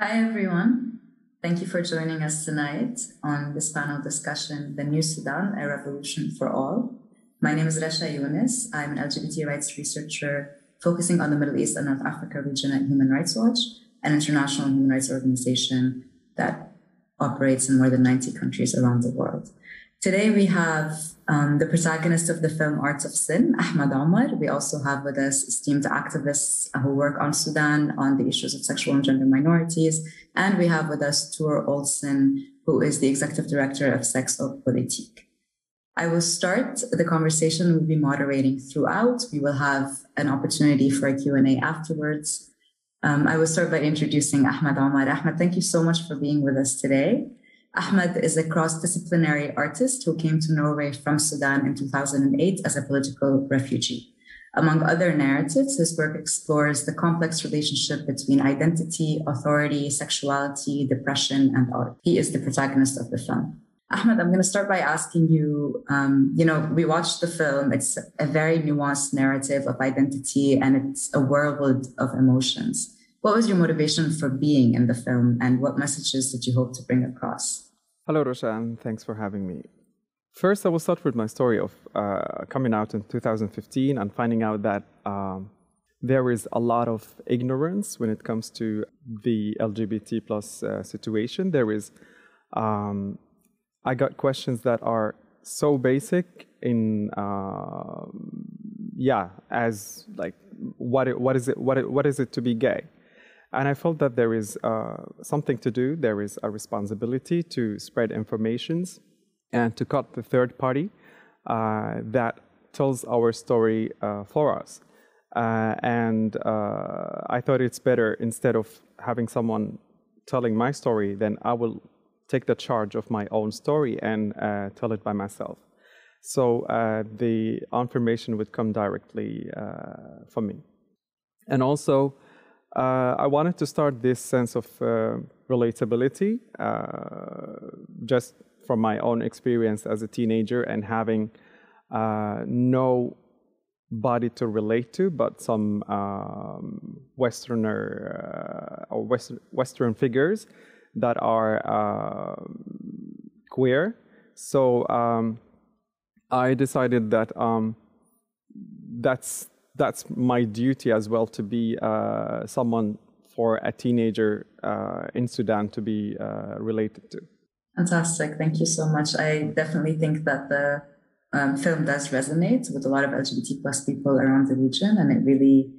Hi, everyone. Thank you for joining us tonight on this panel discussion, The New Sudan, A Revolution for All. My name is Rasha Younes. I'm an LGBT rights researcher focusing on the Middle East and North Africa region at Human Rights Watch, an international human rights organization that operates in more than 90 countries around the world. Today we have um, the protagonist of the film Arts of Sin, Ahmed Omar. We also have with us esteemed activists who work on Sudan on the issues of sexual and gender minorities. And we have with us Tor Olsen, who is the executive director of Sex og Politikk. I will start the conversation. We'll be moderating throughout. We will have an opportunity for a Q&A afterwards. Um, I will start by introducing Ahmed Omar. Ahmed, thank you so much for being with us today. Ahmed is a cross-disciplinary artist who came to Norway from Sudan in 2008 as a political refugee. Among other narratives, his work explores the complex relationship between identity, authority, sexuality, depression, and art. He is the protagonist of the film. Ahmed, I'm going to start by asking you, um, you know, we watched the film. It's a very nuanced narrative of identity and it's a whirlwind of emotions. What was your motivation for being in the film and what messages did you hope to bring across? Hello, Roshan. Thanks for having me. First, I will start with my story of uh, coming out in 2015 and finding out that um, there is a lot of ignorance when it comes to the LGBT plus uh, situation. There is, um, I got questions that are so basic in, uh, yeah, as like, what, what is it, what, what is it to be gay? And I felt that there is uh, something to do. There is a responsibility to spread informations and to cut the third party uh, that tells our story uh, for us. Uh, and uh, I thought it's better instead of having someone telling my story, then I will take the charge of my own story and uh, tell it by myself. So the information would come directly from me. And also, uh, I wanted to start this sense of uh, relatability uh, just from my own experience as a teenager and having uh, no body to relate to, but some um, Westerner uh, or Western, Western figures that are queer. So um, I decided that um, that's that's my duty as well to be uh, someone for a teenager uh, in Sudan to be uh, related to. Fantastic. Thank you so much. I definitely think that the um, film does resonate with a lot of LGBT plus people around the region, and it really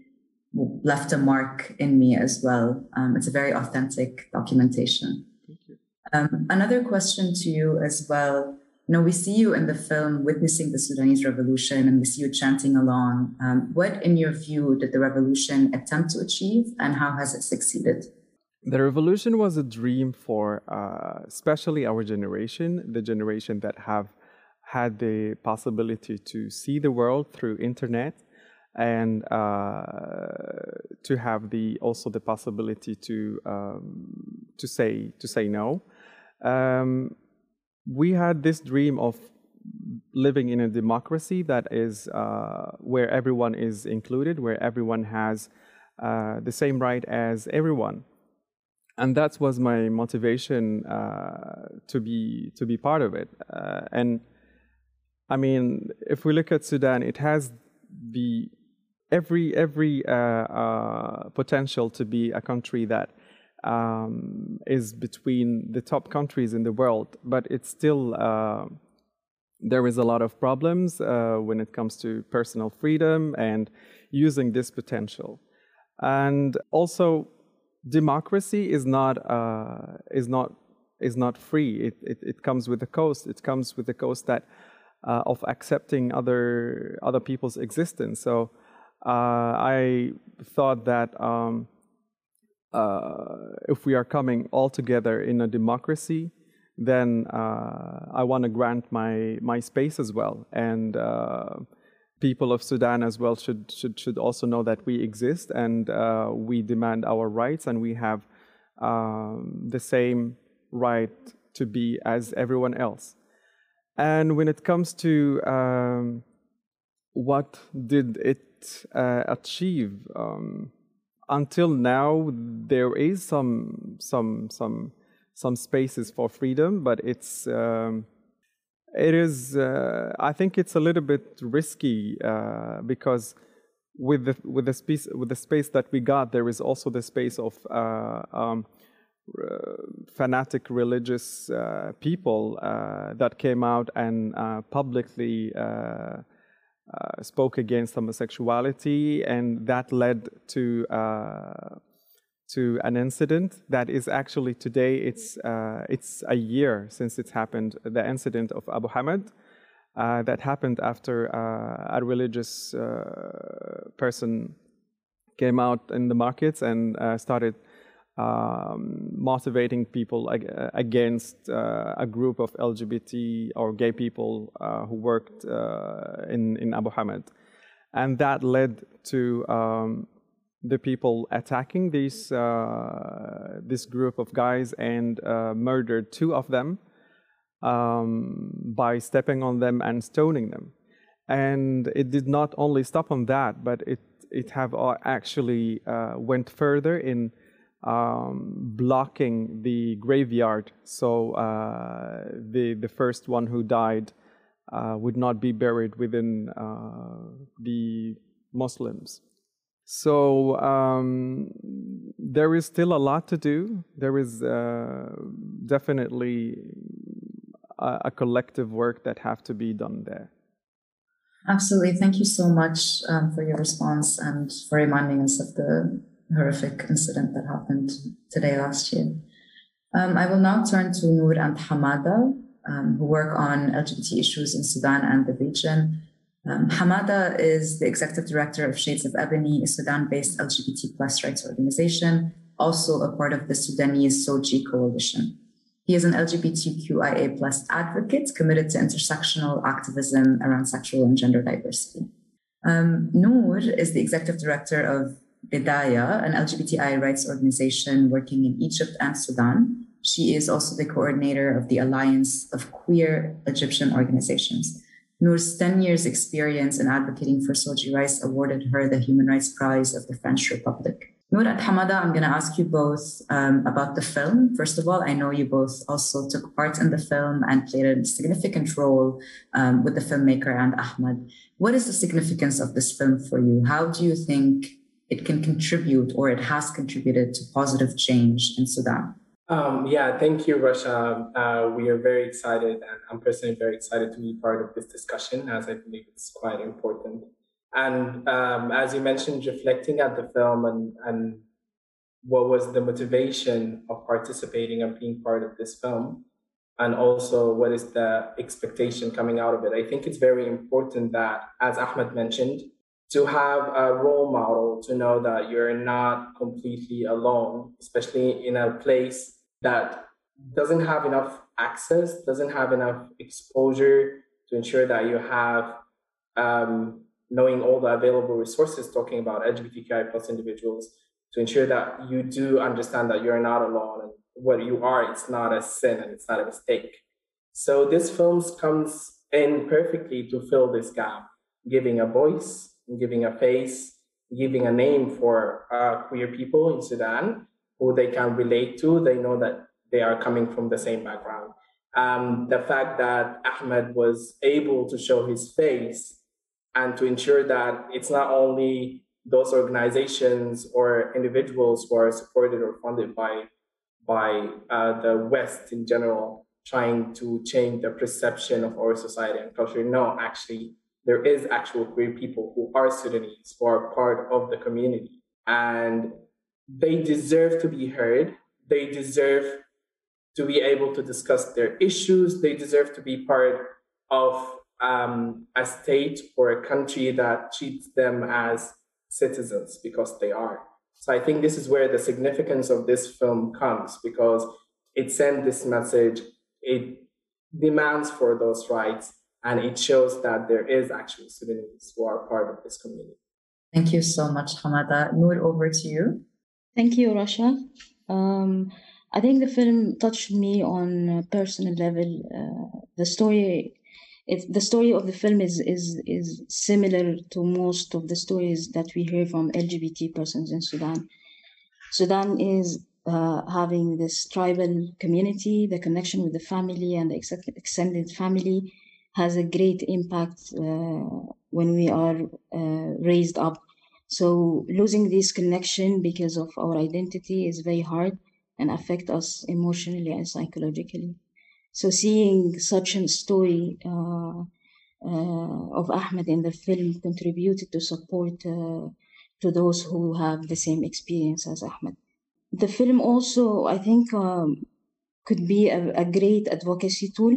left a mark in me as well. Um, it's a very authentic documentation. Thank you. Um, another question to you as well you know, we see you in the film witnessing the Sudanese revolution and we see you chanting along. Um, what, in your view, did the revolution attempt to achieve and how has it succeeded? The revolution was a dream for uh, especially our generation, the generation that have had the possibility to see the world through internet and uh, to have the also the possibility to um, to say to say no. Um, we had this dream of living in a democracy that is uh, where everyone is included, where everyone has uh, the same right as everyone, and that was my motivation uh, to be to be part of it. Uh, and I mean, if we look at Sudan, it has the every every uh, uh, potential to be a country that um, is between the top countries in the world, but it's still uh, there is a lot of problems uh, when it comes to personal freedom and using this potential. And also, democracy is not uh, is not is not free. It, it, it comes with a cost. It comes with the cost that uh, of accepting other other people's existence. So uh, I thought that. Um, if we are coming all together in a democracy, then uh, I want to grant my my space as well, and uh, people of Sudan as well should should should also know that we exist and uh, we demand our rights, and we have um, the same right to be as everyone else. And when it comes to um, what did it uh, achieve? Um, until now, there is some some some some spaces for freedom, but it's um, it is. Uh, I think it's a little bit risky uh, because with the with the space with the space that we got, there is also the space of uh, um, fanatic religious uh, people uh, that came out and uh, spoke against homosexuality, and that led to to an incident that is actually today it's uh, it's a year since it's happened the incident of Abu Hamad uh, that happened after uh, a religious uh, person came out in the markets and uh, started um, motivating people ag against uh, a group of LGBT or gay people who worked in in Abu Hamad and that led to um, the people attacking this uh, this group of guys and uh, murdered two of them um, by stepping on them and stoning them. And it did not only stop on that, but it it have actually uh, went further in um, blocking the graveyard. So uh, the the first one who died uh, would not be buried within uh, the Muslims. So um, there is still a lot to do. There is uh, definitely a, a, collective work that have to be done there. Absolutely. Thank you so much um, for your response and for reminding us of the horrific incident that happened today last year. Um, I will now turn to Noor and Hamada, um, who work on LGBT issues in Sudan and the region. Um, Hamada is the executive director of Shades of Ebony, a Sudan-based LGBT plus rights organization, also a part of the Sudanese SOGI coalition. He is an LGBTQIA plus advocate committed to intersectional activism around sexual and gender diversity. Um, Noor is the executive director of Bedayaa, an LGBTI rights organization working in Egypt and Sudan. She is also the coordinator of the Alliance of Queer Egyptian Organizations. Noor's 10 years experience in advocating for SOGI rights awarded her the Human Rights Prize of the French Republic. Noor and Hamada, I'm going to ask you both um, about the film. First of all, I know you both also took part in the film and played a significant role um, with the filmmaker and Ahmed. What is the significance of this film for you? How do you think it can contribute or it has contributed to positive change in Sudan? Um, yeah, thank you, Rasha. Uh, we are very excited, and I'm personally very excited to be part of this discussion, as I believe it's quite important. And um, as you mentioned, reflecting at the film and, and what was the motivation of participating and being part of this film, and also what is the expectation coming out of it. I think it's very important that, as Ahmed mentioned, to have a role model to know that you're not completely alone, especially in a place that doesn't have enough access, doesn't have enough exposure to ensure that you have um, knowing all the available resources talking about LGBTQI plus individuals to ensure that you do understand that you're not alone and what you are, it's not a sin and it's not a mistake. So this film comes in perfectly to fill this gap, giving a voice, giving a face, giving a name for uh, queer people in Sudan who they can relate to. They know that they are coming from the same background. Um, the fact that Ahmed was able to show his face and to ensure that it's not only those organizations or individuals who are supported or funded by by uh, the West in general, trying to change the perception of our society and culture. No, actually, there is actual queer people who are Sudanese, who are part of the community, and they deserve to be heard. They deserve to be able to discuss their issues. They deserve to be part of um, a state or a country that treats them as citizens because they are. So I think this is where the significance of this film comes because it sends this message, it demands for those rights, and it shows that there is actually Sudanese who are part of this community. Thank you so much, Hamada. Noor, over to you. Thank you, Rasha. Um, I think the film touched me on a personal level. Uh, the story it, the story of the film is, is, is similar to most of the stories that we hear from LGBT persons in Sudan. Sudan is uh, having this tribal community, the connection with the family and the extended family has a great impact uh, when we are uh, raised up. So losing this connection because of our identity is very hard and affect us emotionally and psychologically. So seeing such a story uh, uh, of Ahmed in the film contributed to support uh, to those who have the same experience as Ahmed. The film also, I think, um, could be a, a, great advocacy tool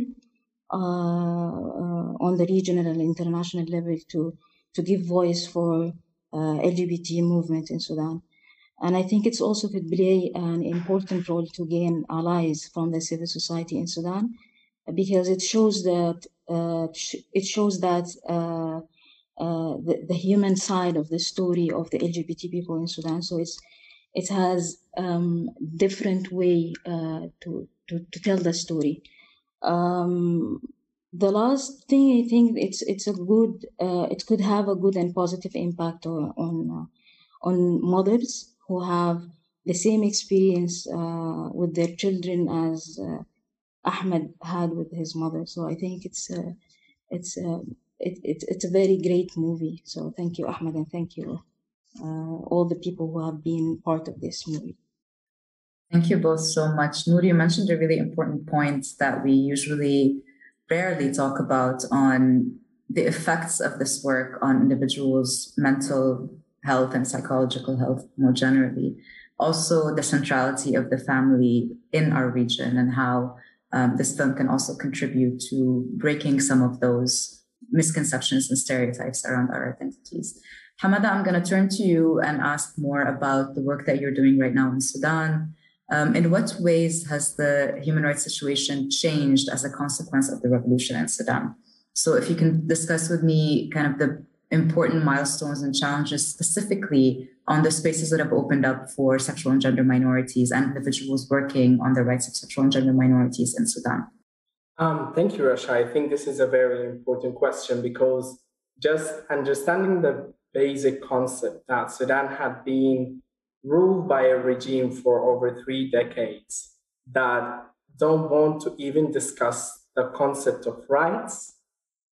on the regional and international level to to give voice for uh, LGBT movement in Sudan. And I think it's also could play an important role to gain allies from the civil society in Sudan, because it shows that uh, it shows that uh, uh, the, the human side of the story of the LGBT people in Sudan. So it's it has um, different way uh, to, to to tell the story. Um, the last thing I think it's it's a good uh, it could have a good and positive impact on on, uh, on mothers who have the same experience uh, with their children as uh, Ahmed had with his mother. So I think it's a, it's a, it, it, it's a very great movie. So thank you, Ahmed, and thank you uh, all the people who have been part of this movie. Thank you both so much. Noor, you mentioned a really important point that we usually rarely talk about on the effects of this work on individuals' mental health and psychological health more generally. Also, the centrality of the family in our region and how um, this film can also contribute to breaking some of those misconceptions and stereotypes around our identities. Hamada, I'm going to turn to you and ask more about the work that you're doing right now in Sudan. Um, in what ways has the human rights situation changed as a consequence of the revolution in Sudan? So, if you can discuss with me kind of the important milestones and challenges specifically on the spaces that have opened up for sexual and gender minorities and individuals working on the rights of sexual and gender minorities in Sudan? Um, thank you, Rasha. I think this is a very important question because just understanding the basic concept that Sudan had been ruled by a regime for over three decades that don't want to even discuss the concept of rights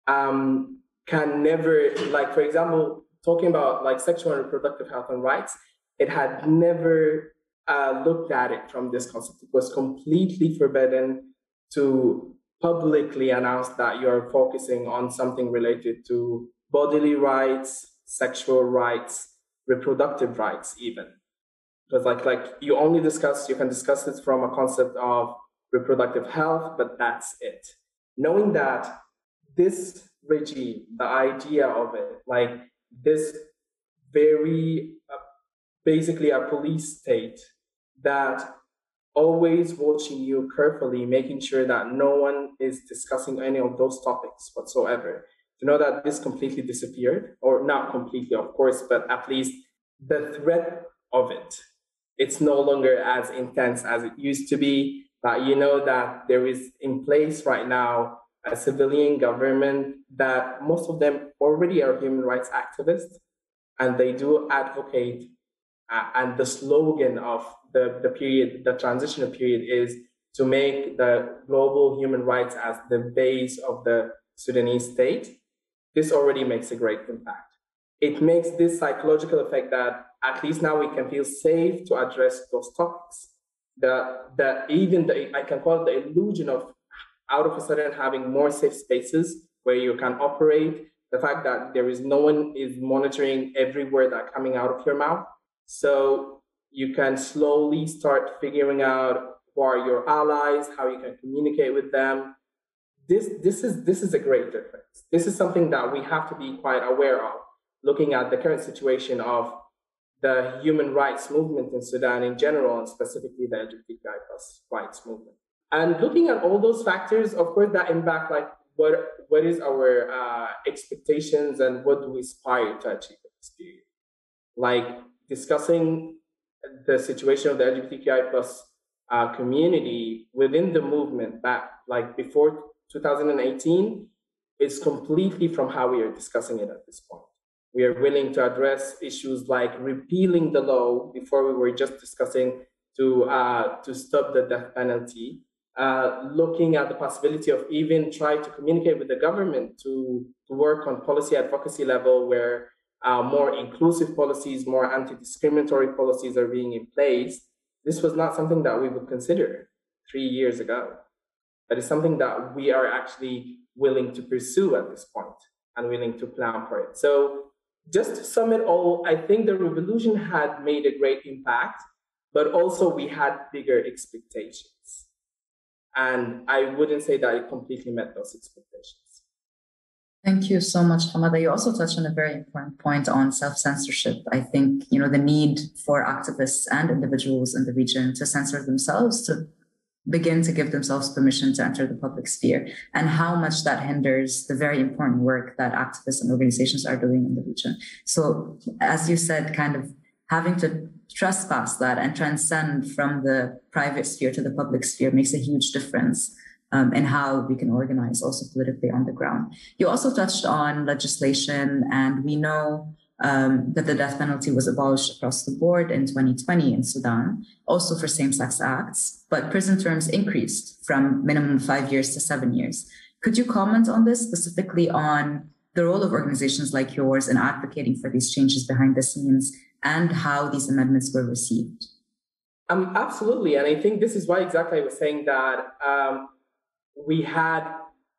um, can never like for example talking about like sexual and reproductive health and rights it had never uh, looked at it from this concept. It was completely forbidden to publicly announce that you're focusing on something related to bodily rights sexual rights reproductive rights even because like like you only discuss you can discuss it from a concept of reproductive health but that's it knowing that this regime, the idea of it, like this very uh, basically a police state that always watching you carefully, making sure that no one is discussing any of those topics whatsoever. To know that this completely disappeared, or not completely, of course, but at least the threat of it, it's no longer as intense as it used to be. But you know that there is in place right now a civilian government that most of them already are human rights activists and they do advocate uh, and the slogan of the, the period the transitional period is to make the global human rights as the base of the sudanese state this already makes a great impact it makes this psychological effect that at least now we can feel safe to address those topics. The, the even the i can call it the illusion of out of a sudden having more safe spaces where you can operate the fact that there is no one is monitoring every word that coming out of your mouth. So you can slowly start figuring out who are your allies how you can communicate with them. This this is this is a great difference. This is something that we have to be quite aware of looking at the current situation of the human rights movement in sudan in general and specifically the lgbtqi plus rights movement and looking at all those factors, of course, that impact like what what is our uh, expectations and what do we aspire to achieve in this period. Like discussing the situation of the LGBTQI plus uh, community within the movement back like before 2018 is completely from how we are discussing it at this point. We are willing to address issues like repealing the law before we were just discussing to, uh, to stop the death penalty, uh, looking at the possibility of even trying to communicate with the government to, to work on policy advocacy level where uh, more inclusive policies, more anti-discriminatory policies are being in place. This was not something that we would consider three years ago. But it's something that we are actually willing to pursue at this point and willing to plan for it. So just to sum it all, I think the revolution had made a great impact, but also we had bigger expectations. And I wouldn't say that it completely met those expectations. Thank you so much, Hamada. You also touched on a very important point on self-censorship. I think, you know, the need for activists and individuals in the region to censor themselves to begin to give themselves permission to enter the public sphere and how much that hinders the very important work that activists and organizations are doing in the region. So, as you said, kind of having to trespass that and transcend from the private sphere to the public sphere makes a huge difference um, in how we can organize also politically on the ground. You also touched on legislation, and we know um, that the death penalty was abolished across the board in 2020 in Sudan, also for same sex acts, but prison terms increased from minimum five years to seven years. Could you comment on this, specifically on the role of organizations like yours in advocating for these changes behind the scenes and how these amendments were received? Um, absolutely. And I think this is why exactly I was saying that um, we had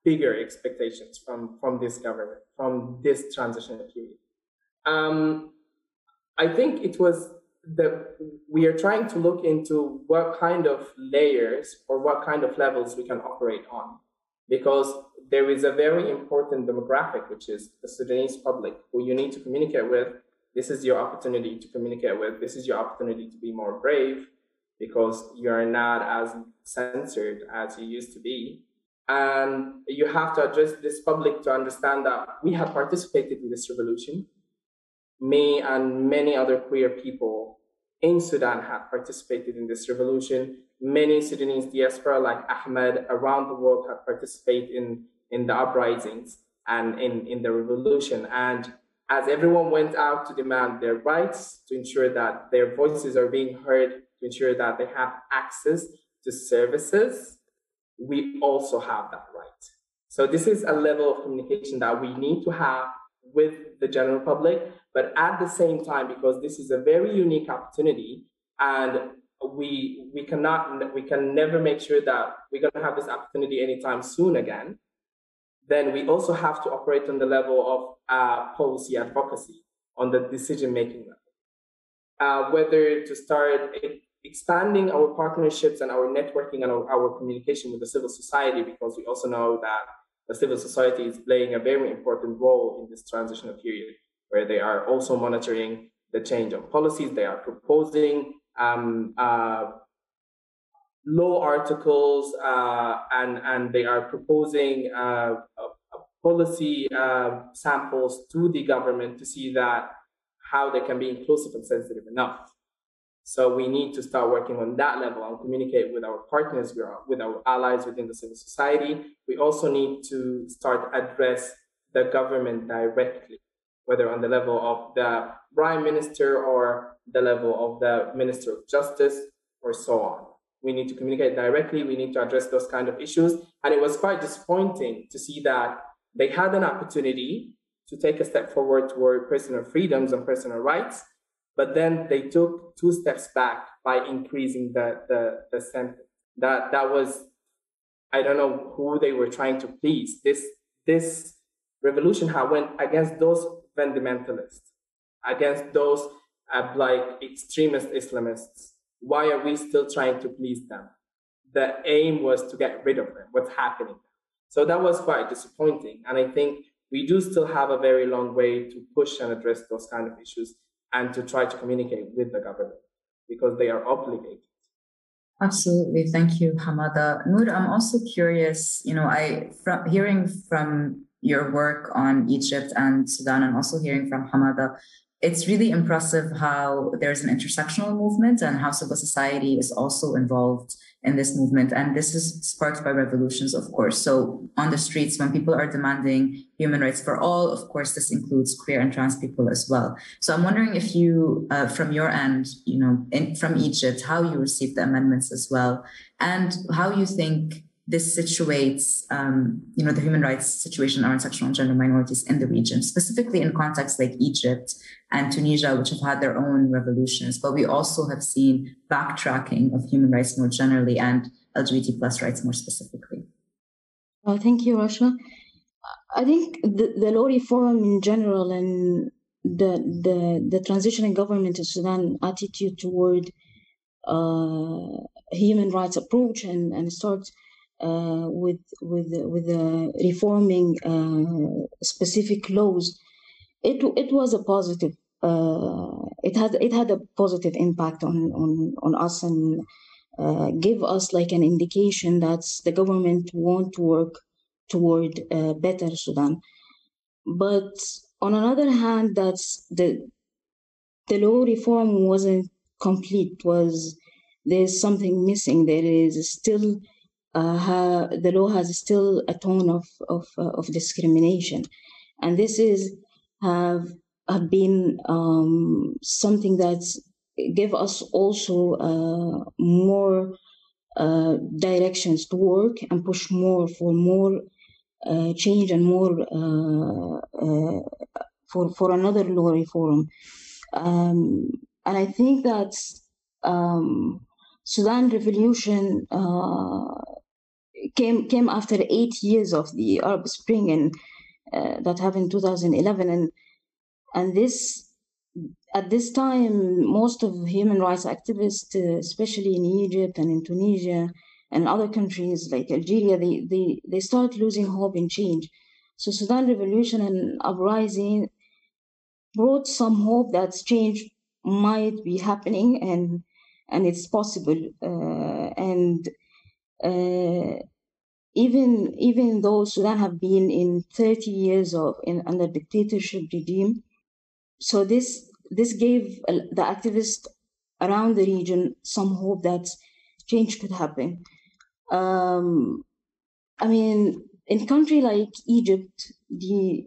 bigger expectations from, from this government, from this transition period. Um, I think it was that we are trying to look into what kind of layers or what kind of levels we can operate on, because there is a very important demographic, which is the Sudanese public, who you need to communicate with. This is your opportunity to communicate with. This is your opportunity to be more brave, because you are not as censored as you used to be. And you have to address this public to understand that we have participated in this revolution me and many other queer people in Sudan have participated in this revolution. Many Sudanese diaspora like Ahmed around the world have participated in, in the uprisings and in, in the revolution. And as everyone went out to demand their rights, to ensure that their voices are being heard, to ensure that they have access to services, we also have that right. So this is a level of communication that we need to have with the general public, but at the same time, because this is a very unique opportunity and we we cannot we can never make sure that we're going to have this opportunity anytime soon again then we also have to operate on the level of uh, policy advocacy on the decision making level. Uh, whether to start expanding our partnerships and our networking and our, our communication with the civil society because we also know that the civil society is playing a very important role in this transitional period, where they are also monitoring the change of policies. They are proposing um, uh, law articles uh, and, and they are proposing uh, policy uh, samples to the government to see that how they can be inclusive and sensitive enough. So we need to start working on that level and communicate with our partners, with our allies within the civil society. We also need to start address the government directly, whether on the level of the prime minister or the level of the minister of justice or so on. We need to communicate directly. We need to address those kind of issues. And it was quite disappointing to see that they had an opportunity to take a step forward toward personal freedoms and personal rights, but then they took two steps back by increasing the, the, the sentence. That, that was, I don't know who they were trying to please. This, this revolution had went against those fundamentalists, against those uh, like extremist Islamists. Why are we still trying to please them? The aim was to get rid of them. What's happening? So that was quite disappointing. And I think we do still have a very long way to push and address those kind of issues and to try to communicate with the government because they are obligated. Absolutely. Thank you, Hamada. Noor, I'm also curious, you know, I from hearing from your work on Egypt and Sudan and also hearing from Hamada, it's really impressive how there's an intersectional movement and how civil society is also involved in this movement. And this is sparked by revolutions, of course. So on the streets, when people are demanding human rights for all, of course, this includes queer and trans people as well. So I'm wondering if you, uh, from your end, you know, in, from Egypt, how you received the amendments as well, and how you think this situates, um, you know, the human rights situation around sexual and gender minorities in the region, specifically in contexts like Egypt and Tunisia, which have had their own revolutions. But we also have seen backtracking of human rights more generally and LGBT plus rights more specifically. Thank you, Rasha. I think the, the law reform in general and the the the transitioning government in Sudan attitude toward uh, human rights approach and and start with with with uh, reforming uh, specific laws, it it was a positive. Uh, it had it had a positive impact on on on us and uh, give us like an indication that the government want to work toward a better Sudan. But on another hand, that's the the law reform wasn't complete. Was there's something missing? There is still uh, the law has still a tone of of, uh, of discrimination, and this is have have been um, something that's give us also uh, more uh, directions to work and push more for more uh, change and more uh, for for another law reform. Um, and I think that um, Sudan revolution came came after eight years of the Arab Spring and uh, that happened in 2011 and and this at this time most of human rights activists uh, especially in Egypt and in Tunisia and other countries like Algeria they they they start losing hope in change. So Sudan revolution and uprising brought some hope that change might be happening and and it's possible. Uh, and uh, even even though Sudan have been in 30 years of in under dictatorship regime, so this this gave the activists around the region some hope that change could happen. Um, I mean, in country like Egypt, the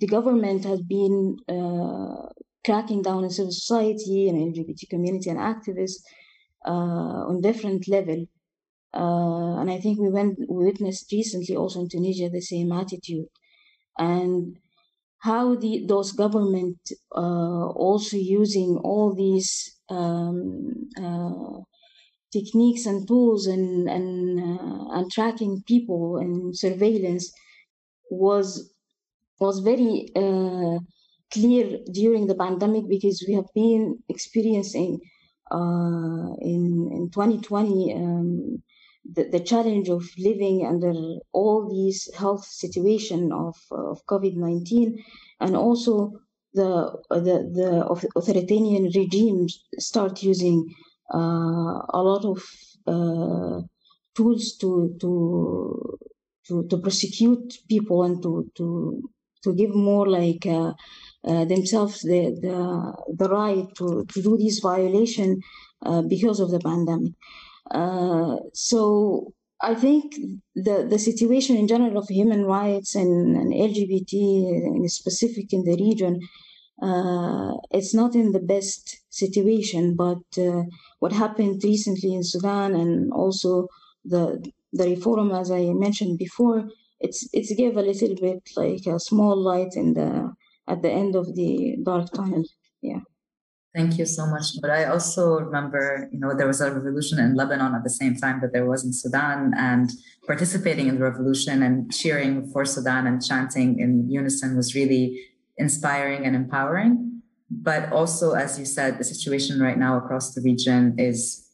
the government has been uh, cracking down on civil society and LGBT community and activists uh, on different level. Uh, and I think we went we witnessed recently also in Tunisia the same attitude, and how the those government uh, also using all these um, uh, techniques and tools and and uh, and tracking people and surveillance was was very uh, clear during the pandemic because we have been experiencing uh, in in 2020. Um, the, the challenge of living under all these health situation of, of COVID-19 and also the, the, the authoritarian regimes start using uh, a lot of uh, tools to, to, to, to prosecute people and to, to, to give more like uh, uh, themselves the, the, the right to, to do this violation uh, because of the pandemic. Uh, so I think the, the situation in general of human rights and, and LGBT, in specific in the region, uh, it's not in the best situation. But uh, what happened recently in Sudan and also the the reform, as I mentioned before, it's it's gave a little bit like a small light in the at the end of the dark tunnel. Yeah. Thank you so much. But I also remember, you know, there was a revolution in Lebanon at the same time that there was in Sudan, and participating in the revolution and cheering for Sudan and chanting in unison was really inspiring and empowering. But also, as you said, the situation right now across the region is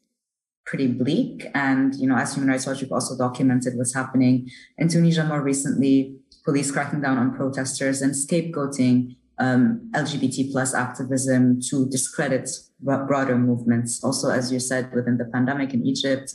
pretty bleak. And, you know, as Human Rights Watch, we've also documented what's happening in Tunisia more recently, police cracking down on protesters and scapegoating um, LGBT plus activism to discredit broader movements. Also, as you said, within the pandemic in Egypt,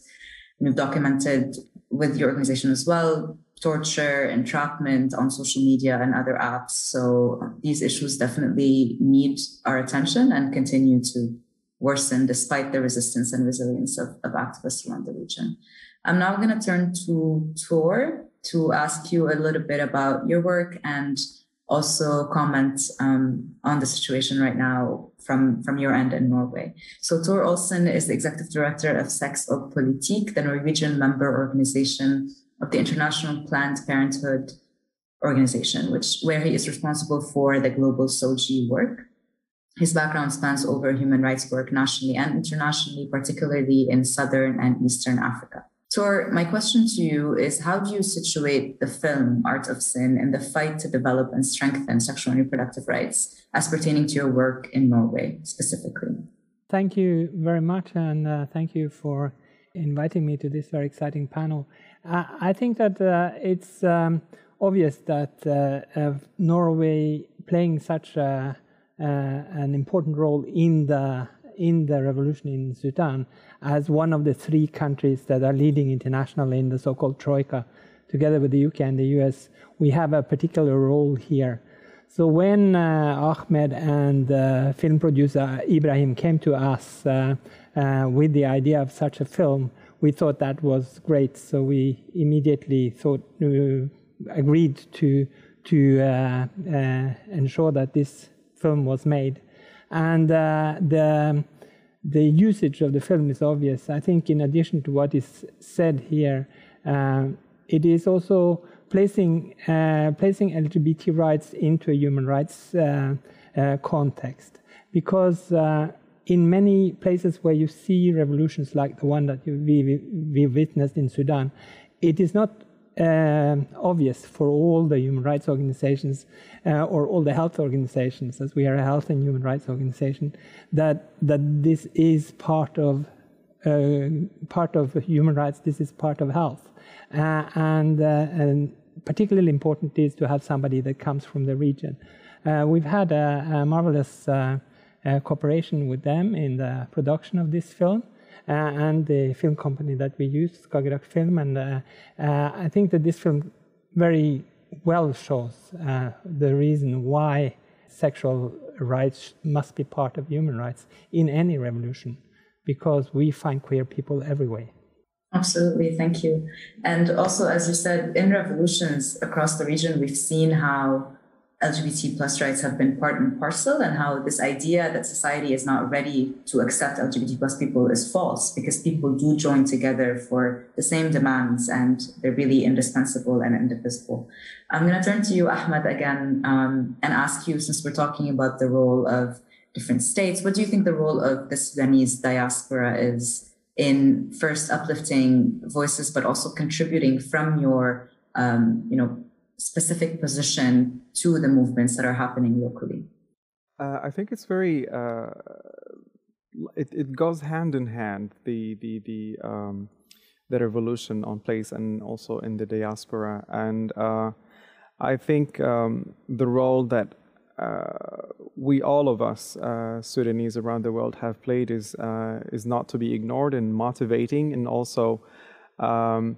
you've documented with your organization as well torture, entrapment on social media and other apps. So these issues definitely need our attention and continue to worsen despite the resistance and resilience of, of activists around the region. I'm now going to turn to Tor to ask you a little bit about your work and also comment um, on the situation right now from, from your end in Norway. So Tor Olsen is the executive director of Sex og Politikk, the Norwegian member organization of the International Planned Parenthood Organization, which where he is responsible for the global SOGI work. His background spans over human rights work nationally and internationally, particularly in Southern and Eastern Africa. Tor, my question to you is how do you situate the film Art of Sin in the fight to develop and strengthen sexual and reproductive rights as pertaining to your work in Norway specifically? Thank you very much, and uh, thank you for inviting me to this very exciting panel. Uh, I think that uh, it's um, obvious that uh, Norway playing such a, uh, an important role in the in the revolution in Sudan as one of the three countries that are leading internationally in the so-called Troika, together with the UK and the US, we have a particular role here. So when uh, Ahmed and uh, film producer Ibrahim came to us uh, uh with the idea of such a film, we thought that was great. So we immediately thought, uh, agreed to to uh, ensure that this film was made and the the usage of the film is obvious. I think, in addition to what is said here, uh, it is also placing uh, placing LGBT rights into a human rights uh, uh, context, because uh, in many places where you see revolutions like the one that we, we witnessed in Sudan, it is not obvious for all the human rights organizations uh, or all the health organizations, as we are a health and human rights organization, that that this is part of uh, part of human rights. This is part of health, uh, and, uh, and particularly important is to have somebody that comes from the region. Uh, we've had a, a marvelous cooperation with them in the production of this film. Uh, and the film company that we use, Skagerrak Film. And uh, uh, I think that this film very well shows the reason why sexual rights must be part of human rights in any revolution, because we find queer people everywhere. Absolutely, thank you. And also, as you said, in revolutions across the region, we've seen how LGBT plus rights have been part and parcel and how this idea that society is not ready to accept LGBT plus people is false because people do join together for the same demands and they're really indispensable and indivisible. I'm going to turn to you, Ahmed, again um, and ask you, since we're talking about the role of different states, what do you think the role of the Sudanese diaspora is in first uplifting voices, but also contributing from your, um, you know, specific position to the movements that are happening locally? Uh, I think it's very. Uh, it it goes hand in hand the the the um, the revolution on place and also in the diaspora and uh, I think um, the role that uh, we all of us uh, Sudanese around the world have played is uh, is not to be ignored and motivating and also um,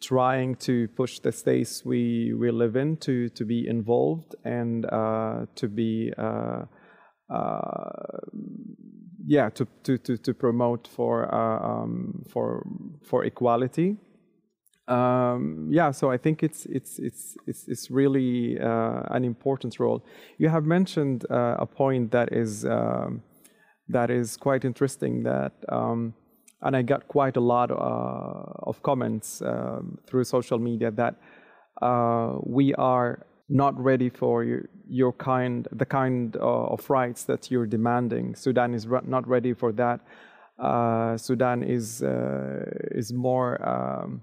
trying to push the states we, we live in to, to be involved and uh, to be uh, uh, yeah to, to, to, to promote for uh, um, for for equality. Um, yeah so I think it's it's it's it's, it's really uh, an important role. You have mentioned uh, a point that is um, that is quite interesting that um, and I got quite a lot uh, of comments um, through social media that uh, we are not ready for your, kind, the kind uh, of rights that you're demanding. Sudan is not ready for that. Uh, Sudan is uh, is more um,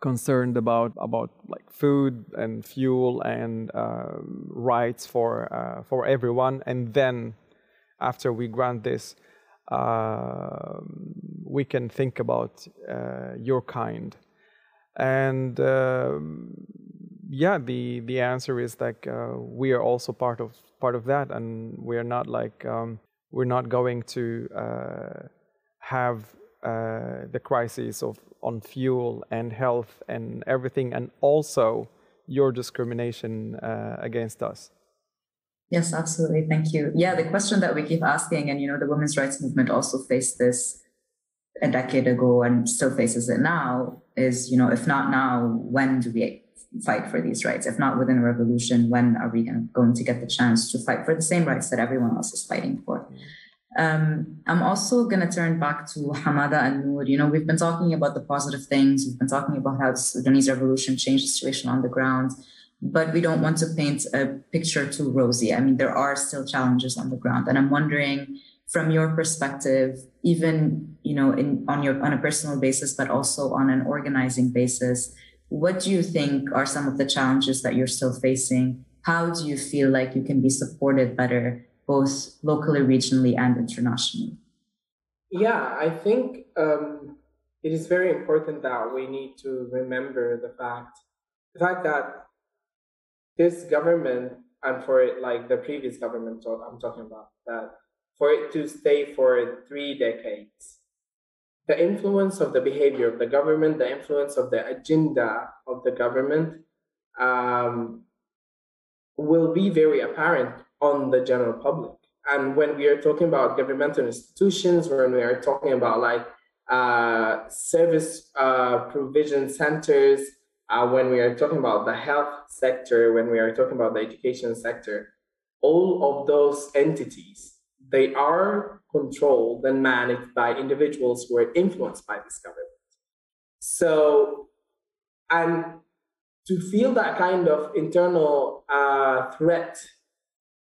concerned about about like food and fuel and rights for uh, for everyone. And then after we grant this, um, we can think about uh, your kind. And um, yeah, the the answer is like uh, we are also part of part of that, and we are not like um, we're not going to uh, have uh, the crisis of on fuel and health and everything, and also your discrimination uh, against us. Yes, absolutely. Thank you. Yeah, the question that we keep asking, and you know, the women's rights movement also faced this a decade ago and still faces it now, is you know, if not now, when do we fight for these rights? If not within a revolution, when are we going to get the chance to fight for the same rights that everyone else is fighting for? Um, I'm also going to turn back to Hamada and Noor. You know, we've been talking about the positive things. We've been talking about how the Sudanese revolution changed the situation on the ground, but we don't want to paint a picture too rosy. I mean, there are still challenges on the ground, and I'm wondering, from your perspective, even you know, in on your on a personal basis, but also on an organizing basis, what do you think are some of the challenges that you're still facing? How do you feel like you can be supported better both locally, regionally, and internationally? Yeah, I think um, it is very important that we need to remember the fact the fact that this government and for it, like the previous government I'm talking about, that for it to stay for three decades, the influence of the behavior of the government, the influence of the agenda of the government um, will be very apparent on the general public. And when we are talking about governmental institutions, when we are talking about like uh, service uh, provision centers, uh, when we are talking about the health sector, when we are talking about the education sector, all of those entities, they are controlled and managed by individuals who are influenced by this government. So, and to feel that kind of internal uh, threat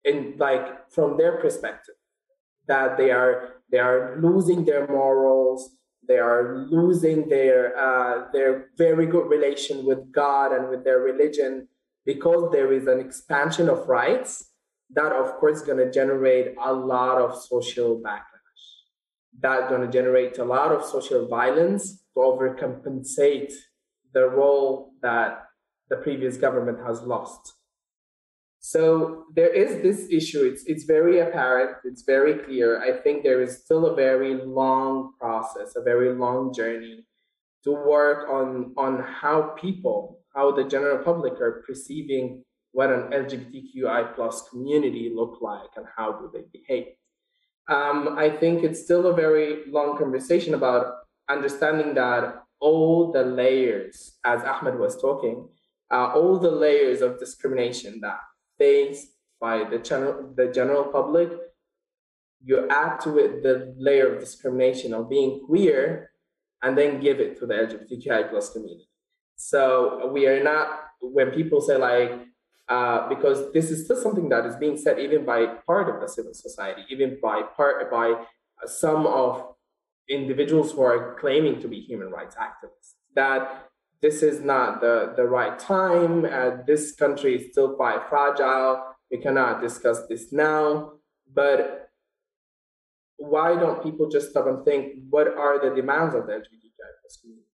in like from their perspective that they are they are losing their morals they are losing their uh, their very good relation with god and with their religion because there is an expansion of rights that of course is going to generate a lot of social backlash that's going to generate a lot of social violence to overcompensate the role that the previous government has lost so there is this issue. It's it's very apparent. It's very clear. I think there is still a very long process, a very long journey to work on on how people, how the general public are perceiving what an LGBTQI plus community look like and how do they behave. Um, I think it's still a very long conversation about understanding that all the layers, as Ahmed was talking, uh, all the layers of discrimination that faced by the general the general public, you add to it the layer of discrimination of being queer, and then give it to the LGBTQI plus community. So we are not when people say like uh, because this is still something that is being said even by part of the civil society, even by part by some of individuals who are claiming to be human rights activists. That this is not the, the right time. Uh, this country is still quite fragile. We cannot discuss this now. But why don't people just stop and think, what are the demands of the LGBTQI community?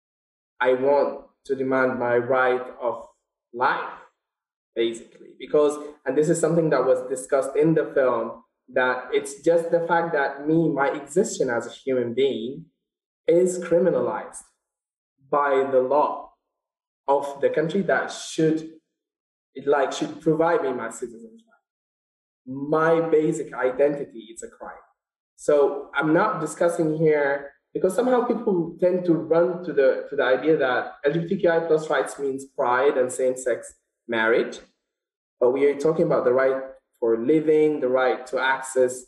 I want to demand my right of life, basically. Because, and this is something that was discussed in the film, that it's just the fact that me, my existence as a human being, is criminalized by the law of the country that should like should provide me my citizenship. My basic identity is a crime. So I'm not discussing here because somehow people tend to run to the to the idea that LGBTQI plus rights means pride and same-sex marriage. But we are talking about the right for living, the right to access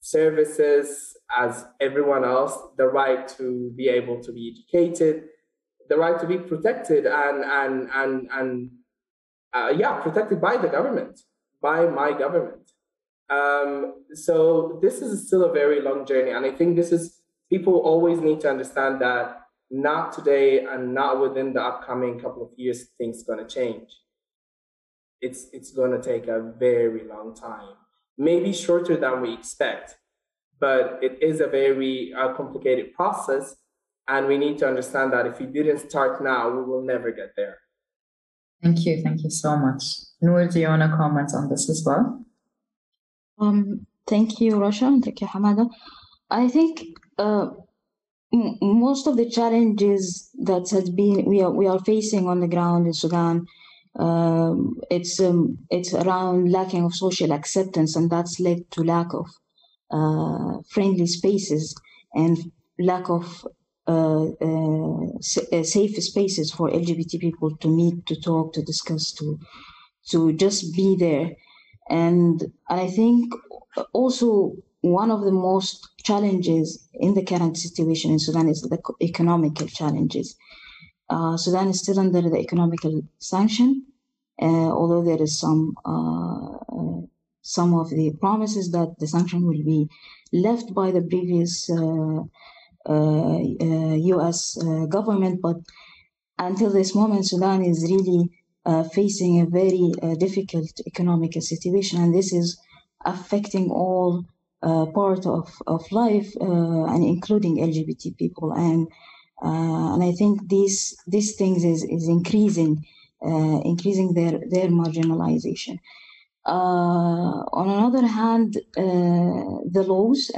services as everyone else, the right to be able to be educated, the right to be protected and and and and uh, yeah, protected by the government, by my government. Um, so this is still a very long journey, and I think this is people always need to understand that not today and not within the upcoming couple of years things going to change. It's it's going to take a very long time, maybe shorter than we expect, but it is a very uh, complicated process and we need to understand that if we didn't start now, we will never get there. Thank you. Thank you so much. Noor, do you want to comment on this as well? Um, thank you, Rasha, and thank you, Hamada. I think uh, m- most of the challenges that has been we are we are facing on the ground in Sudan um, it's um, it's around lacking of social acceptance, and that's led to lack of uh, friendly spaces and lack of uh, uh, safe spaces for LGBT people to meet, to talk, to discuss, to to just be there. And I think also one of the most challenges in the current situation in Sudan is the economical challenges. Uh, Sudan is still under the economical sanction, uh, although there is some uh, uh some of the promises that the sanction will be left by the previous U.S. Uh, uh, government, but until this moment, Sudan is really facing a very difficult economic situation, and this is affecting all uh, part of, of life uh, and including LGBT people. And uh, and I think these these things is, is increasing increasing their their marginalization. on another hand, the laws,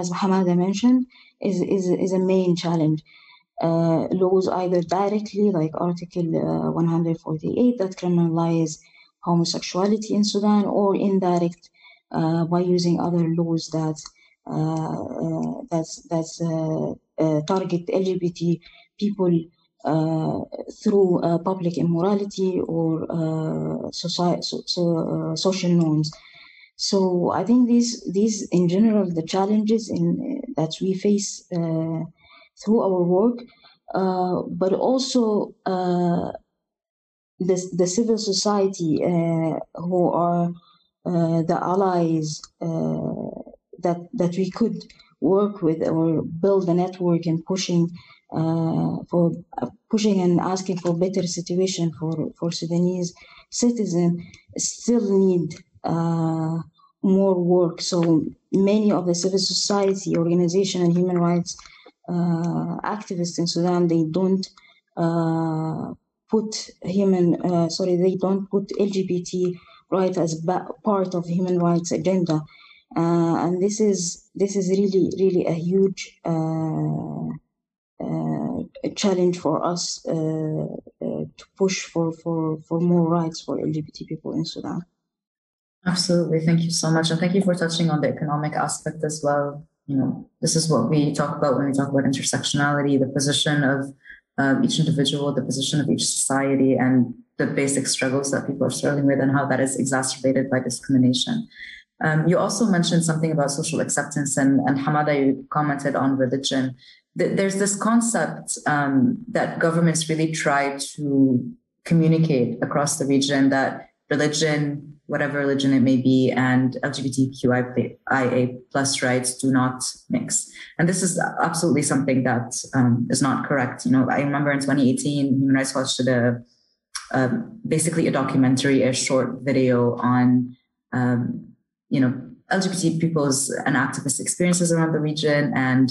as Hamada mentioned, is, is, is a main challenge. Uh, laws either directly, like Article uh, 148, that criminalize homosexuality in Sudan, or indirect uh, by using other laws that uh, uh, that's that's target LGBT people through public immorality or society, so, so, social norms. So I think these these in general the challenges in that we face through our work, uh, but also uh, the, the civil society uh, who are uh, the allies uh, that that we could work with or build a network and pushing uh, for pushing and asking for better situation for for Sudanese citizens still need more work. So many of the civil society organization and human rights uh, activists in Sudan they don't uh, put human uh, sorry they don't put LGBT right as part of human rights agenda uh, and this is this is really really a huge uh, uh, challenge for us uh, uh, to push for, for, for more rights for LGBT people in Sudan. Absolutely, thank you so much, and thank you for touching on the economic aspect as well. You know, this is what we talk about when we talk about intersectionality, the position of um, each individual, the position of each society, and the basic struggles that people are struggling with and how that is exacerbated by discrimination. Um, you also mentioned something about social acceptance, and, and Hamada, you commented on religion. There's this concept um, that governments really try to communicate across the region that religion, whatever religion it may be, and LGBTQIA plus rights do not mix. And this is absolutely something that um, is not correct. You know, I remember in 2018, Human Rights Watch did a basically a documentary, a short video on, um, you know, LGBT people's and activist experiences around the region, and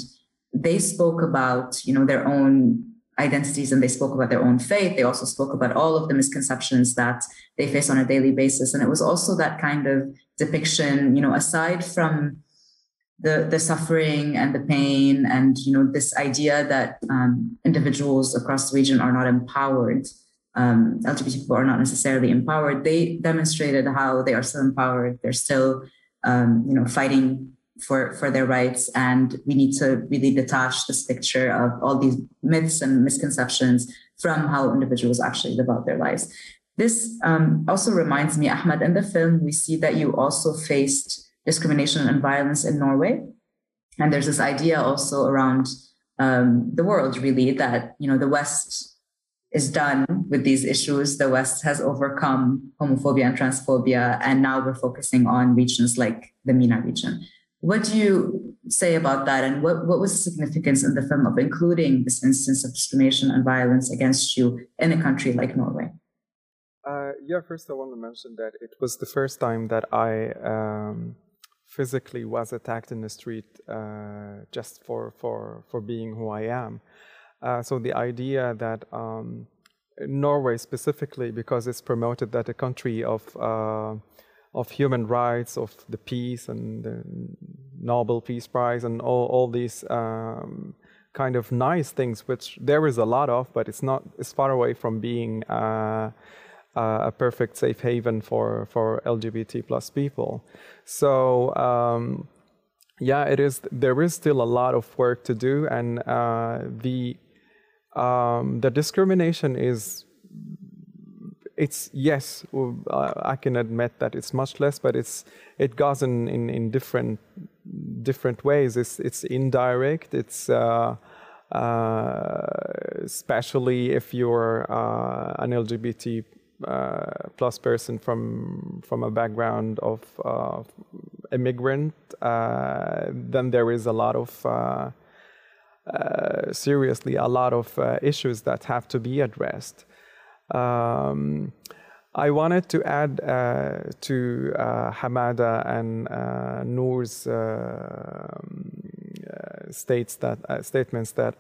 they spoke about, you know, their own identities and they spoke about their own faith. They also spoke about all of the misconceptions that they face on a daily basis, and it was also that kind of depiction, you know, aside from the the suffering and the pain and you know this idea that um, individuals across the region are not empowered um, LGBT people are not necessarily empowered, they demonstrated how they are still empowered. They're still, um, you know, fighting for for their rights, and we need to really detach this picture of all these myths and misconceptions from how individuals actually live out their lives. This um, also reminds me, Ahmed, in the film, we see that you also faced discrimination and violence in Norway. And there's this idea also around um, the world, really, that you know the West is done with these issues. The West has overcome homophobia and transphobia, and now we're focusing on regions like the MENA region. What do you say about that? And what, what was the significance in the film of including this instance of discrimination and violence against you in a country like Norway? Uh, yeah, first I want to mention that it was the first time that I um, physically was attacked in the street uh, just for, for, for being who I am. Uh, so the idea that um, Norway specifically, because it's promoted that a country of uh, of human rights, of the peace and the Nobel Peace Prize, and all all these um, kind of nice things, which there is a lot of, but it's not. It's far away from being. Uh, uh, a perfect safe haven for for LGBT plus people. So. Um, yeah, it is. There is still a lot of work to do, and uh, the um, the discrimination is. It's yes, I can admit that it's much less, but it's it goes in, in, in different different ways. It's it's indirect. It's uh, uh, especially if you're uh, an LGBT uh, plus person from from a background of immigrant, uh, then there is a lot of uh, seriously a lot of issues that have to be addressed. Um, I wanted to add uh, to uh, Hamada and uh, Noor's states that statements that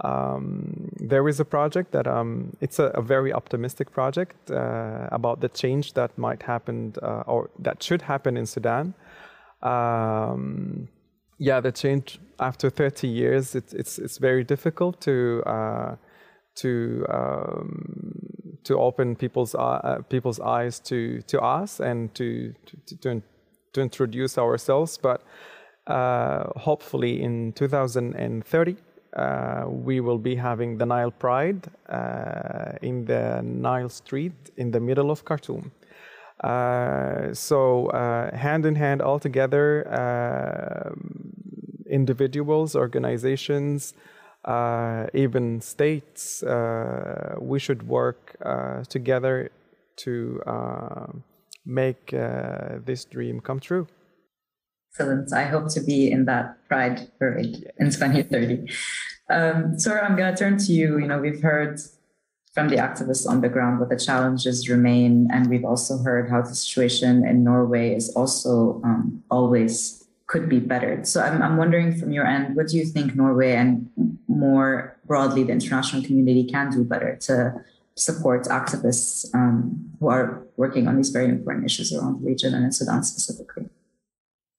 um, there is a project that um, it's a, a, very optimistic project uh, about the change that might happen uh, or that should happen in Sudan. Um, yeah, the change after 30 years, it, it's it's very difficult to uh, to um, to open people's uh, people's eyes to to us and to to, to, to introduce ourselves, but. Uh, hopefully in 2030 uh, we will be having the Nile Pride uh, in the Nile Street in the middle of Khartoum. Uh, so, uh, hand in hand, all together, uh, individuals, organizations, uh, even states, we should work together to make this dream come true. Excellent. I hope to be in that Pride parade in 2030. Um, Sora, I'm going to turn to you. You know, we've heard from the activists on the ground what the challenges remain, and we've also heard how the situation in Norway is also um, always could be bettered. So I'm, I'm wondering from your end, what do you think Norway and more broadly the international community can do better to support activists um, who are working on these very important issues around the region and in Sudan specifically?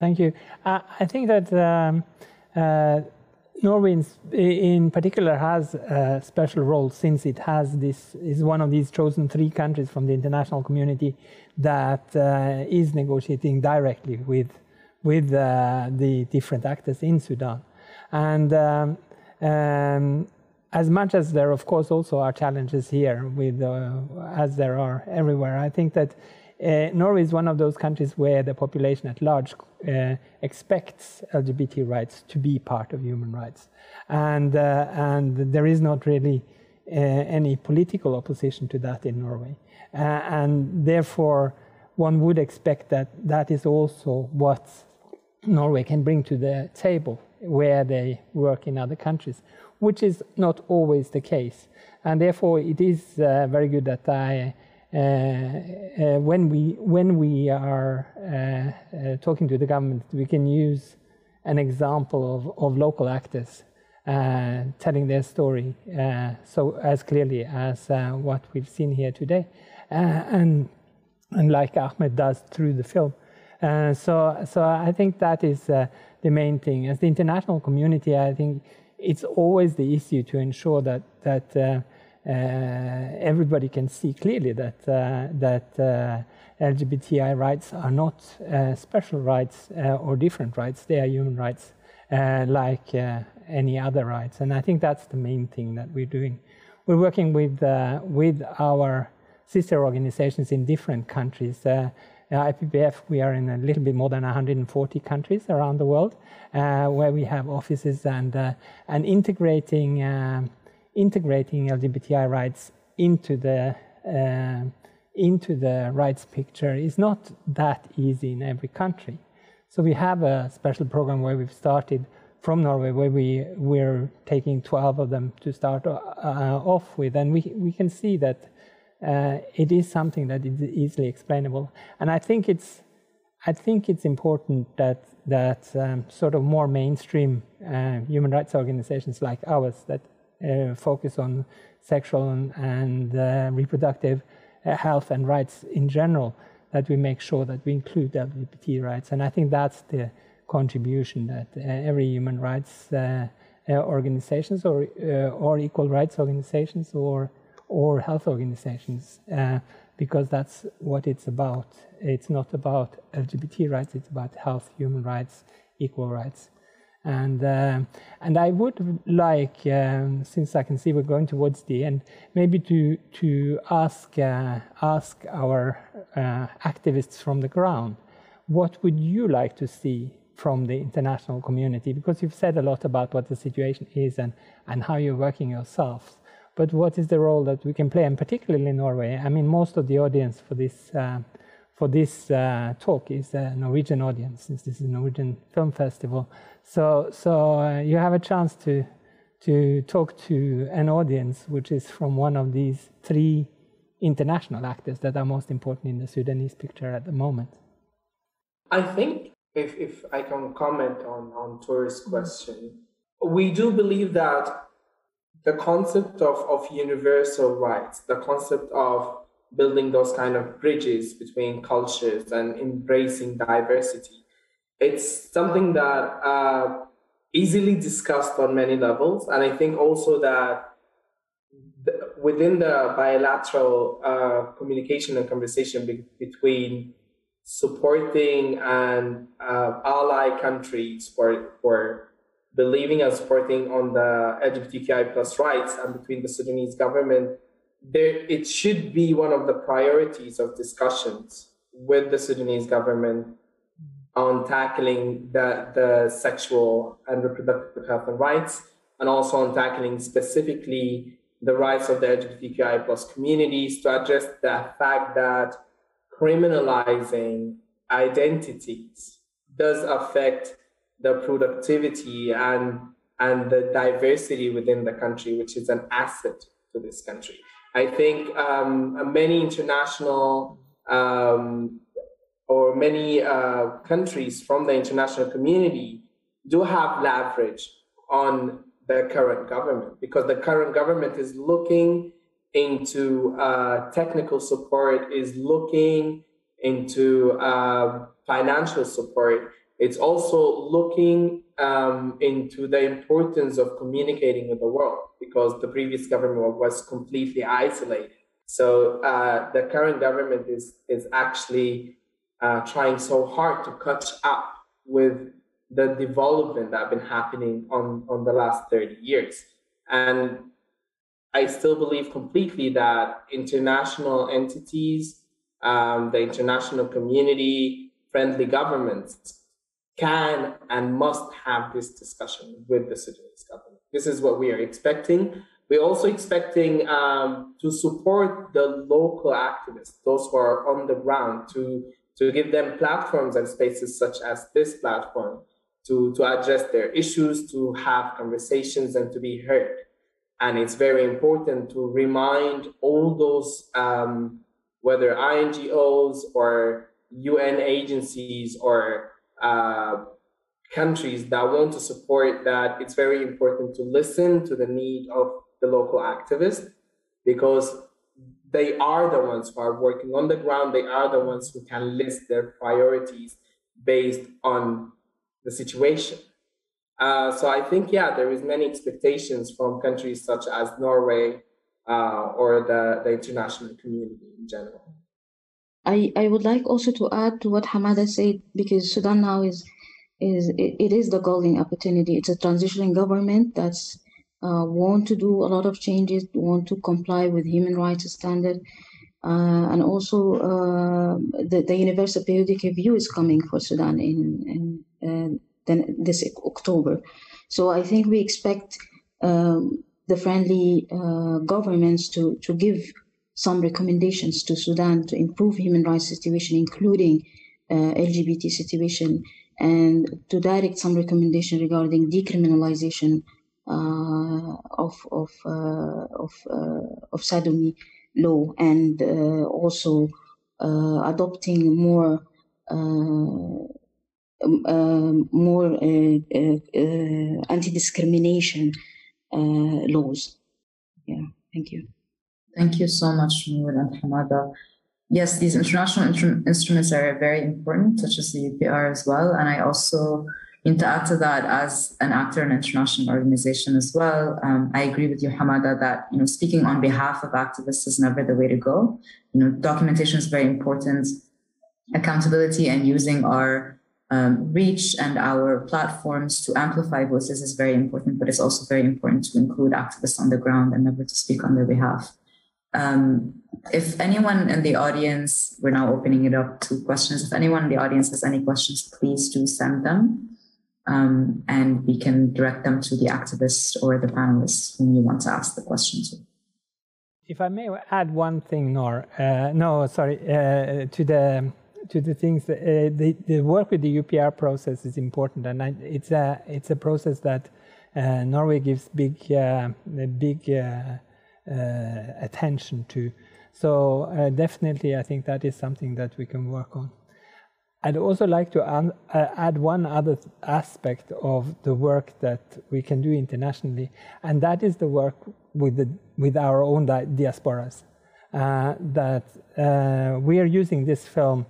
Thank you. Uh, I think that um, uh, Norway, in, in, particular, has a special role since it has this is one of these chosen three countries from the international community that uh, is negotiating directly with with uh, the different actors in Sudan, and. Um, um, as much as there, of course, also are challenges here, with uh, as there are everywhere, I think that uh, Norway is one of those countries where the population at large uh, expects LGBT rights to be part of human rights, and uh, and there is not really uh, any political opposition to that in Norway, uh, and therefore one would expect that that is also what Norway can bring to the table where they work in other countries, which is not always the case, and therefore it is uh, very good that I when we when we are uh, talking to the government, we can use an example of, of local actors uh, telling their story uh, so as clearly as uh, what we've seen here today, and and like Ahmed does through the film. so so I think that is the main thing. As the international community, I think it's always the issue to ensure that that uh, everybody can see clearly that uh, that uh, LGBTI rights are not special rights or different rights; they are human rights, like any other rights. And I think that's the main thing that we're doing. We're working with with our sister organizations in different countries. Uh, we are in a little bit more than 140 countries around the world, uh, where we have offices and uh, and integrating integrating LGBTI rights into the uh, into the rights picture is not that easy in every country. So we have a special program where we've started from Norway, where we we're taking 12 of them to start uh, off with, and we we can see that uh, it is something that is easily explainable. And I think it's I think it's important that that um, sort of more mainstream uh, human rights organizations like ours that uh, focus on sexual and, and uh, reproductive uh, health and rights in general, that we make sure that we include LGBT rights. And I think that's the contribution that every human rights organizations or or equal rights organizations or or health organizations, uh, because that's what it's about. It's not about LGBT rights, it's about health, human rights, equal rights. And, uh, and I would like, um, since I can see we're going towards the end, maybe to, to ask, uh, ask our uh, activists from the ground, what would you like to see from the international community? Because you've said a lot about what the situation is and, and how you're working yourselves. But what is the role that we can play, and particularly in Norway? I mean, most of the audience for this uh, for this uh, talk is a Norwegian audience, since this is a Norwegian film festival. So, so uh, you have a chance to to talk to an audience which is from one of these three international actors that are most important in the Sudanese picture at the moment. I think if, if I can comment on, on Tor's question, we do believe that the concept of, of universal rights, the concept of building those kind of bridges between cultures and embracing diversity, it's something that uh, easily discussed on many levels. And I think also that within the bilateral uh, communication and conversation be- between supporting and uh, ally countries for, for believing and supporting on the LGBTQI plus rights and between the Sudanese government, there it should be one of the priorities of discussions with the Sudanese government on tackling the, the sexual and reproductive health and rights, and also on tackling specifically the rights of the LGBTQI plus communities to address the fact that criminalizing identities does affect the productivity and and the diversity within the country, which is an asset to this country. I think um, many international um, or many uh, countries from the international community do have leverage on the current government because the current government is looking into uh, technical support, is looking into uh, financial support it's also looking um, into the importance of communicating with the world because the previous government was completely isolated. So uh, the current government is is actually uh, trying so hard to catch up with the development that have been happening on, on the last 30 years. And I still believe completely that international entities, um, the international community, friendly governments can and must have this discussion with the Sudanese government. This is what we are expecting. We're also expecting um, to support the local activists, those who are on the ground, to, to give them platforms and spaces such as this platform to, to address their issues, to have conversations, and to be heard. And it's very important to remind all those, um, whether INGOs or UN agencies or uh, countries that want to support that, it's very important to listen to the need of the local activists because they are the ones who are working on the ground. They are the ones who can list their priorities based on the situation. Uh, so I think, yeah, there is many expectations from countries such as Norway uh, or the, the international community in general. I, I would like also to add to what Hamada said because Sudan now is is it, it is the golden opportunity. It's a transitional government that's uh, want to do a lot of changes, want to comply with human rights standard, uh, and also uh, the, the universal periodic review is coming for Sudan in, in uh, then this October. So I think we expect um, the friendly uh, governments to to give some recommendations to Sudan to improve human rights situation, including uh, LGBT situation, and to direct some recommendation regarding decriminalization uh, of of uh, of uh, of sodomy law, and uh, also adopting more. Um, more anti-discrimination laws. Yeah, thank you. Thank you so much, Noor and Hamada. Yes, these international instruments are very important, such as the UPR as well. And I also And to add to that, as an actor in international organization as well, um, I agree with you, Hamada, that you know speaking on behalf of activists is never the way to go. You know, documentation is very important. Accountability and using our um, reach and our platforms to amplify voices is very important, but it's also very important to include activists on the ground and never to speak on their behalf. Um, if anyone in the audience, we're now opening it up to questions. If anyone in the audience has any questions, please do send them. Um, and we can direct them to the activist or the panelists whom you want to ask the question to. If I may add one thing, Nor, uh, no, sorry, uh, to the to the things that, uh, the the work with the UPR process is important, and I, it's a it's a process that uh, Norway gives big uh, big uh, attention to. So definitely, I think that is something that we can work on. I'd also like to uh, add one other aspect of the work that we can do internationally, and that is the work with, the, with our own di diasporas. Uh, that uh, we are using this film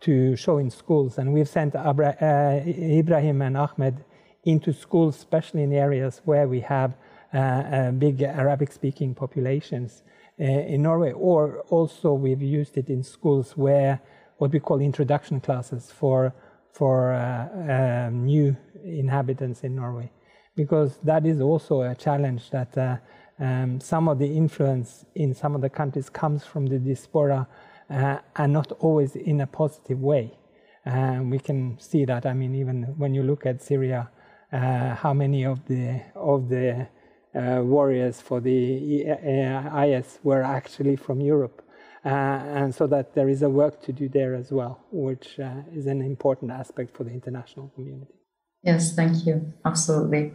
to show in schools, and we've sent Abra uh, Ibrahim and Ahmed into schools, especially in areas where we have uh, uh, big Arabic-speaking populations in Norway, or also we've used it in schools where what we call introduction classes for for uh, um, new inhabitants in Norway, because that is also a challenge that uh, um, some of the influence in some of the countries comes from the diaspora uh, and not always in a positive way. We can see that. I mean, even when you look at Syria, uh, how many of the of the uh, warriors for the uh, IS were actually from Europe. Uh, and so that there is a work to do there as well, which uh, is an important aspect for the international community. Yes, thank you. Absolutely.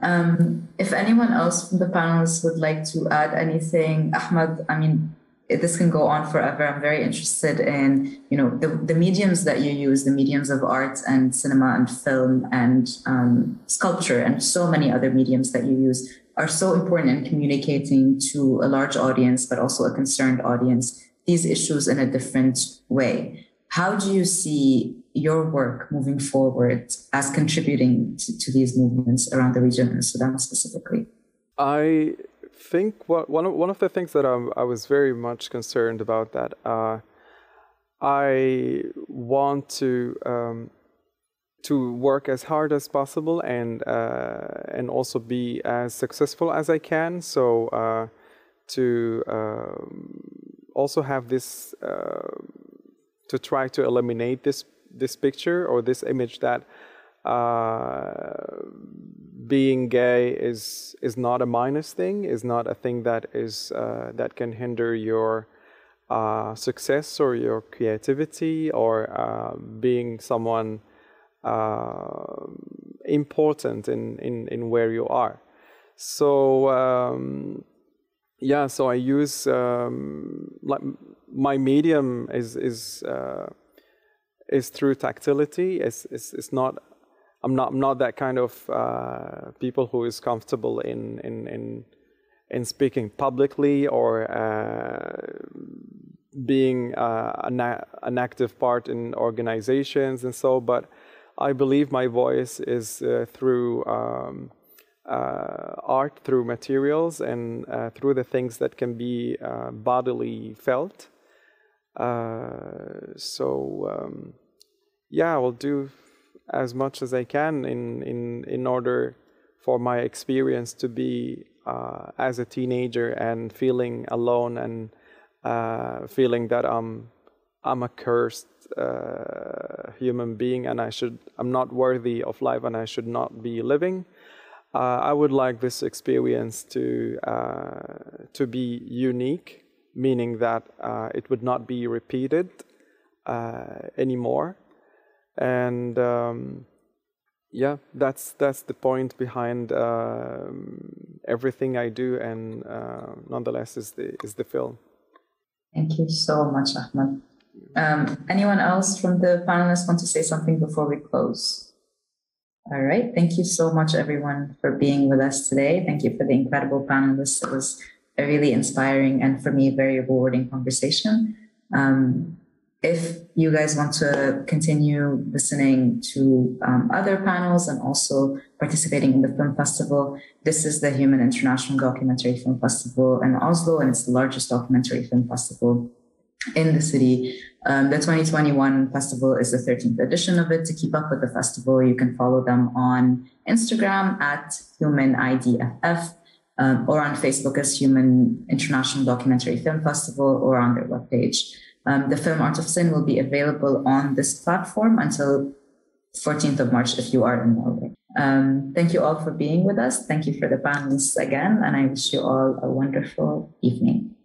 Um, if anyone else from the panelists would like to add anything, Ahmed, I mean, this can go on forever. I'm very interested in, you know, the, the mediums that you use, the mediums of art and cinema and film and um, sculpture and so many other mediums that you use are so important in communicating to a large audience, but also a concerned audience, these issues in a different way. How do you see your work moving forward as contributing to, to these movements around the region and Sudan specifically? I think what, one, of, one of the things that I'm, i was very much concerned about that uh, I want to um, to work as hard as possible and uh, and also be as successful as I can. So uh, to um, also have this uh, to try to eliminate this this picture or this image that uh, being gay is is not a minus thing, is not a thing that is uh, that can hinder your uh, success or your creativity or being someone uh, important in, in, in where you are. So um, yeah, so I use um, like my medium is is uh, is through tactility. It's, it's, it's not I'm not I'm not that kind of uh, people who is comfortable in in in in speaking publicly or uh, being uh, an, an active part in organizations and so. But I believe my voice is uh, through um, uh, art, through materials, and uh, through the things that can be uh, bodily felt. Uh, so, um, yeah, I will do as much as I can in, in, in order for my experience to be uh, as a teenager and feeling alone and feeling that I'm, I'm a cursed uh, human being and I should I'm not worthy of life and I should not be living. Uh, I would like this experience to uh, to be unique, meaning that uh, it would not be repeated uh, anymore. And um, yeah, that's that's the point behind um, everything I do, and uh, nonetheless is the is the film. Thank you so much, Ahmed. Um, anyone else from the panelists want to say something before we close? All right. Thank you so much, everyone, for being with us today. Thank you for the incredible panelists. It was a really inspiring and, for me, very rewarding conversation. Um, if you guys want to continue listening to um, other panels and also participating in the film festival, this is the Human International Documentary Film Festival in Oslo, and it's the largest documentary film festival in the city. Um, the 2021 festival is the 13th edition of it. To keep up with the festival, you can follow them on Instagram at HumanIDFF um, or on Facebook as Human International Documentary Film Festival or on their webpage. Um, the film Art of Sin will be available on this platform until 14th of March if you are in Norway. Um, thank you all for being with us. Thank you for the panelists again, and I wish you all a wonderful evening.